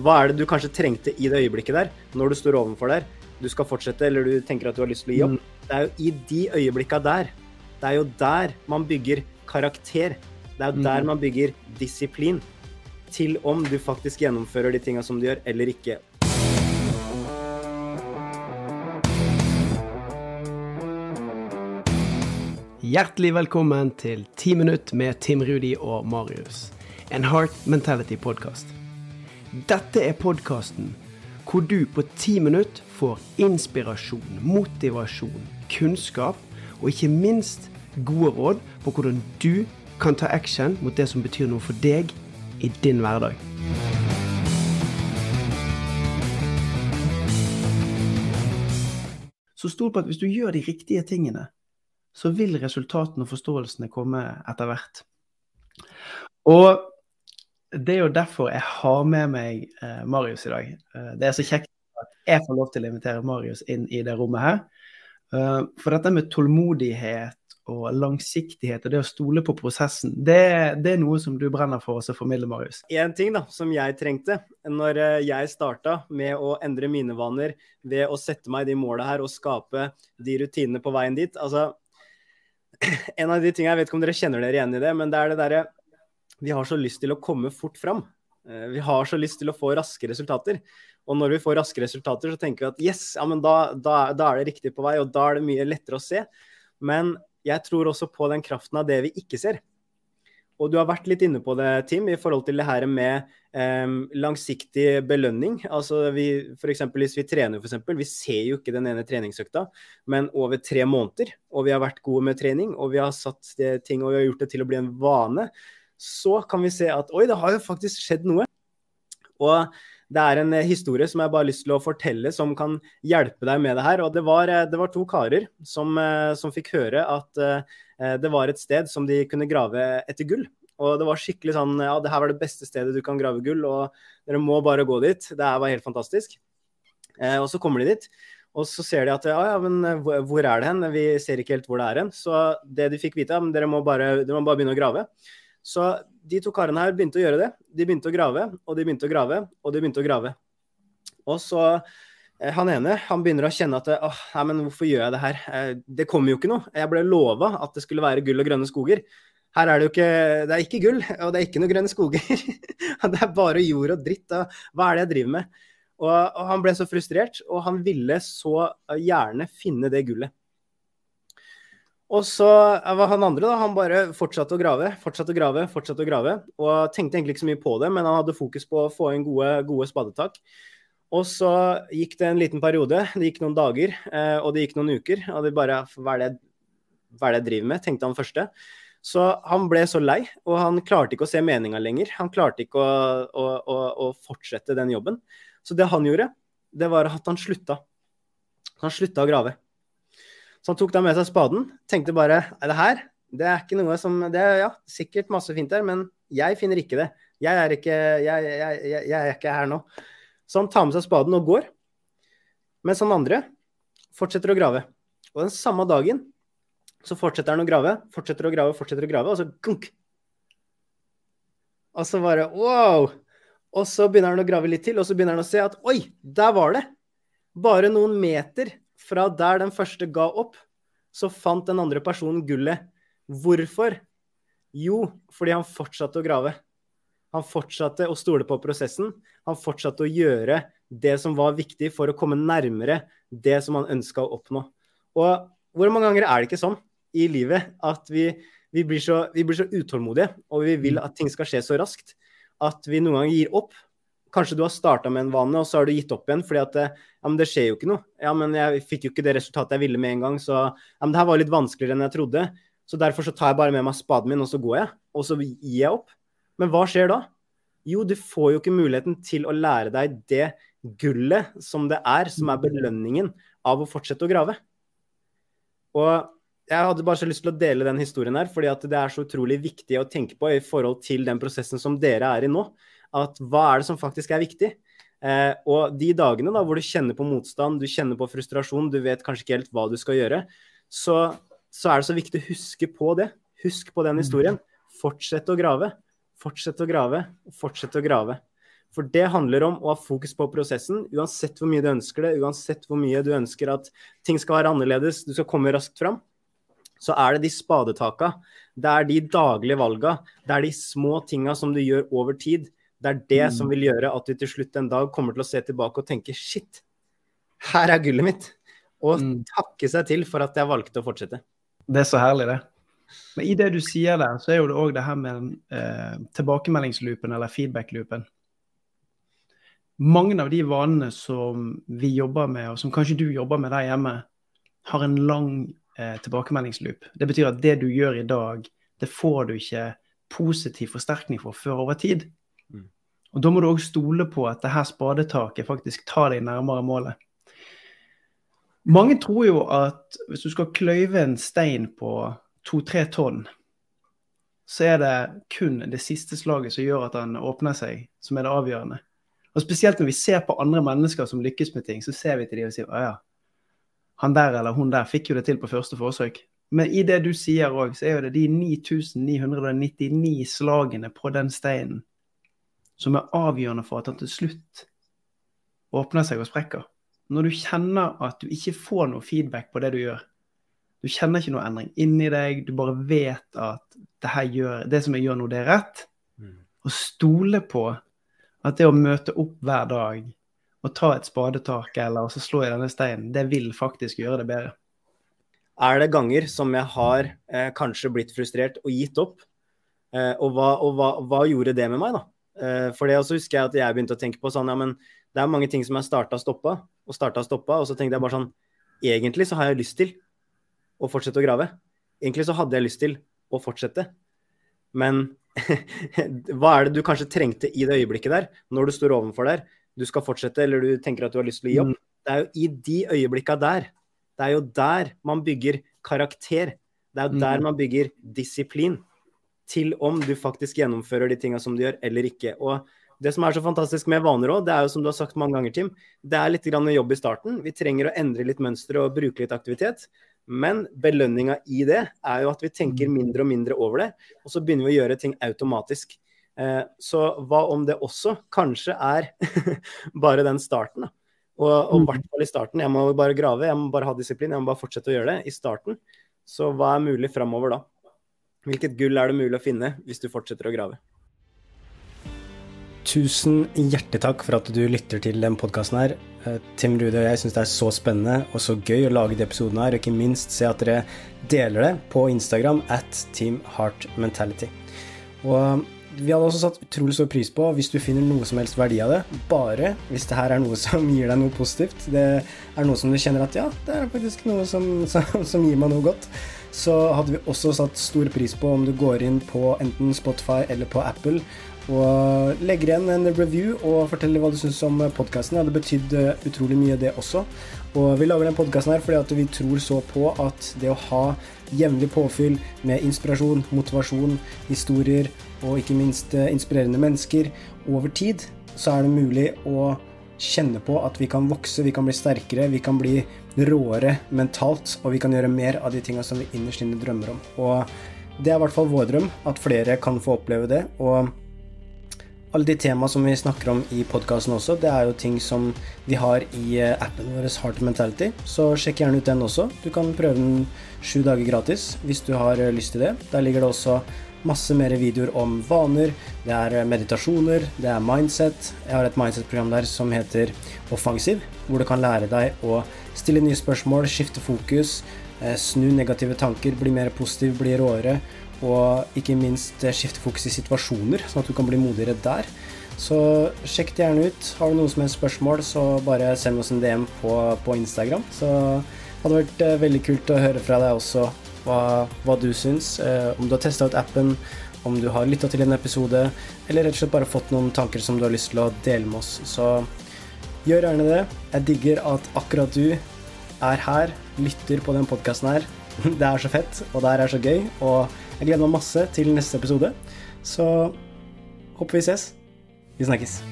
hva er det du kanskje trengte i det øyeblikket der, når du står overfor der? Du skal fortsette, eller du tenker at du har lyst til å gi opp. Mm. Det er jo i de øyeblikka der. Det er jo der man bygger karakter. Det er jo der mm. man bygger disiplin. Til om du faktisk gjennomfører de tinga som du gjør, eller ikke. Hjertelig velkommen til 10 minutt med Tim Rudi og Marius. En Heart Mentality-podkast. Dette er podkasten hvor du på ti minutter får inspirasjon, motivasjon, kunnskap og ikke minst gode råd på hvordan du kan ta action mot det som betyr noe for deg i din hverdag. Så stol på at hvis du gjør de riktige tingene, så vil resultatene og forståelsene komme etter hvert. Og det er jo derfor jeg har med meg eh, Marius i dag. Uh, det er så kjekt at jeg får lov til å invitere Marius inn i det rommet her. Uh, for dette med tålmodighet og langsiktighet og det å stole på prosessen, det, det er noe som du brenner for å formidle, Marius. En ting da, som jeg trengte når jeg starta med å endre mine vaner ved å sette meg de måla her og skape de rutinene på veien dit. altså en av de tingene, Jeg vet ikke om dere kjenner dere igjen i det, men det er det derre vi har så lyst til å komme fort fram. Eh, vi har så lyst til å få raske resultater. Og når vi får raske resultater, så tenker vi at yes, ja, men da, da, da, er det riktig på vei, og da er det mye lettere å se. Men jeg tror også på den kraften av det vi ikke ser. Og du har vært litt inne på det, Tim, i forhold til det her med eh, langsiktig belønning. Altså vi, eksempel, hvis vi trener, for eksempel, vi ser jo ikke den ene treningsøkta, men over tre måneder. Og vi har vært gode med trening, og vi har satt ting og vi har gjort det til å bli en vane så kan vi se at oi, det har jo faktisk skjedd noe. Og det er en eh, historie som jeg bare har lyst til å fortelle, som kan hjelpe deg med det her. Og det var, eh, det var to karer som, eh, som, fikk høre at det var et sted som de kunne grave etter gull. Og det var skikkelig sånn Ja, det her var det beste stedet du kan grave gull, og dere må bare gå dit. Det her var helt fantastisk. og så kommer de dit. Og så ser de at ja, ja, men hvor er det hen? Vi ser ikke helt hvor det er hen. Så det de fikk vite, ja, bare, dere må bare begynne å grave. Så de to karene her begynte å gjøre det. De begynte å grave, og de begynte å grave, og de begynte å grave. Og så eh, han ene han begynner å kjenne at åh, nei, men hvorfor gjør jeg det her? Eh, det kommer jo ikke noe. Jeg ble lova at det skulle være gull og grønne skoger. Her er det jo ikke Det er ikke gull, og det er ikke noe grønne skoger. det er bare jord og dritt. Og hva er det jeg driver med? Og, og han ble så frustrert, og han ville så gjerne finne det gullet. Og så var han andre, da, han bare fortsatte å grave, fortsatte å grave, fortsatte å grave. Og tenkte egentlig ikke så mye på det, men han hadde fokus på å få inn gode, gode spadetak. Og så gikk det en liten periode, det gikk noen dager, eh, og det gikk noen uker. Og det bare hva er det, hva er det jeg driver med, tenkte han første. Så han ble så lei, og han klarte ikke å se meninga lenger. Han klarte ikke å, å, å, å, fortsette den jobben. Så det han gjorde, det var at han slutta. Han slutta å grave. Så han tok da med seg spaden. Tenkte bare Nei, det her det er ikke noe som Det er ja, sikkert masse fint der, men jeg finner ikke det. Jeg er ikke, jeg, jeg, jeg, jeg er ikke her nå. Så han tar med seg spaden og går. Mens han andre fortsetter å grave. Og den samme dagen så fortsetter han å grave, fortsetter å grave, fortsetter å grave, og så gunk. Og så bare wow! Og så begynner han å grave litt til, og så begynner han å se at oi, der var det! Bare noen meter fra der den første ga opp, så fant den andre personen gullet. Hvorfor? Jo, fordi han fortsatte å grave. Han fortsatte å stole på prosessen. Han fortsatte å gjøre det som var viktig for å komme nærmere det som han ønska å oppnå. Og hvor mange ganger er det ikke sånn i livet at vi, vi, blir så, vi, blir så, utålmodige, og vi vil at ting skal skje så raskt, at vi noen ganger gir opp Kanskje du har starta med en vane, og så har du gitt opp igjen fordi at ja, men det skjer jo ikke noe. Ja, men jeg fikk jo ikke det resultatet jeg ville med en gang, så ja, men det her var litt vanskeligere enn jeg trodde. Så derfor så tar jeg bare med meg spaden min, og så går jeg. Og så gir jeg opp. Men hva skjer da? Jo, du får jo ikke muligheten til å lære deg det gullet som det er, som er belønningen av å fortsette å grave. Og jeg hadde bare så lyst til å dele den historien her, fordi at det er så utrolig viktig å tenke på i forhold til den prosessen som dere er i nå at hva er det som faktisk er viktig? Eh, og de dagene da, hvor du kjenner på motstand, du kjenner på frustrasjon, du vet kanskje ikke helt hva du skal gjøre, så, så er det så viktig å huske på det. Husk på den mm. historien. Fortsett å grave. Fortsett å grave. Fortsett å grave. For det handler om å ha fokus på prosessen, uansett hvor mye du ønsker det, uansett hvor mye du ønsker at ting skal være annerledes, du skal komme raskt fram. Så er det de spadetaka, det er de daglige valga, det er de små tinga som du gjør over tid. Det er det mm. som vil gjøre at du til slutt en dag kommer til å se tilbake og tenke shit, her er gullet mitt. Og mm. takke seg til for at jeg valgte å fortsette. Det er så herlig, det. Men i det du sier der, så er jo det òg det her med eh, tilbakemeldingsloopen eller feedback-loopen. Mange av de vanene som vi jobber med, og som kanskje du jobber med der hjemme, har en lang eh, tilbakemeldingsloop. Det betyr at det du gjør i dag, det får du ikke positiv forsterkning for før over tid. Mm. Og Da må du òg stole på at det her spadetaket faktisk tar deg nærmere målet. Mange tror jo at hvis du skal kløyve en stein på to-tre tonn, så er det kun det siste slaget som gjør at den åpner seg, som er det avgjørende. Og Spesielt når vi ser på andre mennesker som lykkes med ting, så ser vi til dem og sier å ja, han der eller hun der fikk jo det til på første forsøk. Men i det du sier òg, så er jo det de 9999 slagene på den steinen som er avgjørende for at han til slutt åpner seg og sprekker når du kjenner at du ikke får noe feedback på det du gjør, du kjenner ikke noe endring inni deg, du bare vet at det, gjør, det som jeg gjør nå, det er rett, mm. og stole på at det å møte opp hver dag og ta et spadetak eller så slå i denne steinen, det vil faktisk gjøre det bedre. Er det ganger som jeg har eh, kanskje blitt frustrert og gitt opp? Eh, og, hva, og hva, hva, gjorde det med meg, da? Eh, for det også husker jeg at jeg begynte å tenke på sånn, ja, men det er mange ting som jeg starta og stoppa, og starta og stoppa, og så tenkte jeg bare sånn Egentlig så har jeg lyst til å fortsette å grave. Egentlig så hadde jeg lyst til å fortsette. Men hva er det du kanskje trengte i det øyeblikket der, når du står overfor der, du skal fortsette, eller du tenker at du har lyst til å gi opp? Mm. Det er jo i de øyeblikka der. Det er jo der man bygger karakter. Det er jo der mm. man bygger disiplin. Til om du faktisk gjennomfører de tinga som du gjør, eller ikke. Og det som er så fantastisk med vaner òg, det er jo som du har sagt mange ganger, Tim, det er litt grann jobb i starten. Vi trenger å endre litt mønster og bruke litt aktivitet. Men belønninga i det er jo at vi tenker mm. mindre og mindre over det, og så begynner vi å gjøre ting automatisk. Eh, så hva om det også kanskje er bare den starten, da. Og i mm. hvert fall i starten. Jeg må bare grave, jeg må bare ha disiplin, jeg må bare fortsette å gjøre det i starten. Så hva er mulig framover da? Hvilket gull er det mulig å finne hvis du fortsetter å grave? Tusen hjertelig takk for at du lytter til den podkasten her. Eh, Tim Rude og jeg syns det er så spennende og så gøy å lage de episodene her, og ikke minst se at dere deler det på Instagram at Team Heart Mentality. Og vi hadde også satt utrolig stor pris på hvis du finner noe som helst verdi av det, bare hvis det her er noe som gir deg noe positivt. Det er noe som du kjenner at ja, det er faktisk noe som, som, som gir meg noe godt. Så hadde vi også satt stor pris på om du går inn på enten Spotify eller på Apple og legger igjen en review og forteller hva du syns om podkasten. Det hadde betydd utrolig mye, det også. Og vi lager den podkasten her fordi vi tror så på at det å ha jevnlig påfyll med inspirasjon, motivasjon, historier og ikke minst eh, inspirerende mennesker over tid, så er det mulig å kjenne på at vi kan vokse, vi kan bli sterkere, vi kan bli råere mentalt, og vi kan gjøre mer av de tinga som vi innerst inne drømmer om. Og det er i hvert fall vår drøm, at flere kan få oppleve det. og alle de temaene som vi snakker om i podkasten også, det er jo ting som vi har i eh, appen vår Heart Mentality, så sjekk gjerne ut den også. Du kan prøve den sju dager gratis hvis du har eh, lyst til det. Der ligger det også masse mer videoer om vaner, det er eh, meditasjoner, det er mindset. Jeg har et mindset-program der som heter Offensiv, hvor du kan lære deg å stille nye spørsmål, skifte fokus, snu negative tanker, bli mer positiv, bli råere og ikke minst eh, skifte fokus i situasjoner, sånn at du kan bli modigere der. Så sjekk det gjerne ut. Har du noen som helst spørsmål, så bare send oss en DM på, på Instagram. Så det hadde vært eh, veldig kult å høre fra deg også hva, hva du syns. Eh, om du har testa ut appen, om du har lytta til en episode, eller rett og slett bare fått noen tanker som du har lyst til å dele med oss. Så gjør gjerne det. Jeg digger at akkurat du er her, lytter på den podkasten her. Det er så fett, og det her er så gøy. og jeg gleder meg masse til neste episode. Så håper vi ses. Vi snakkes.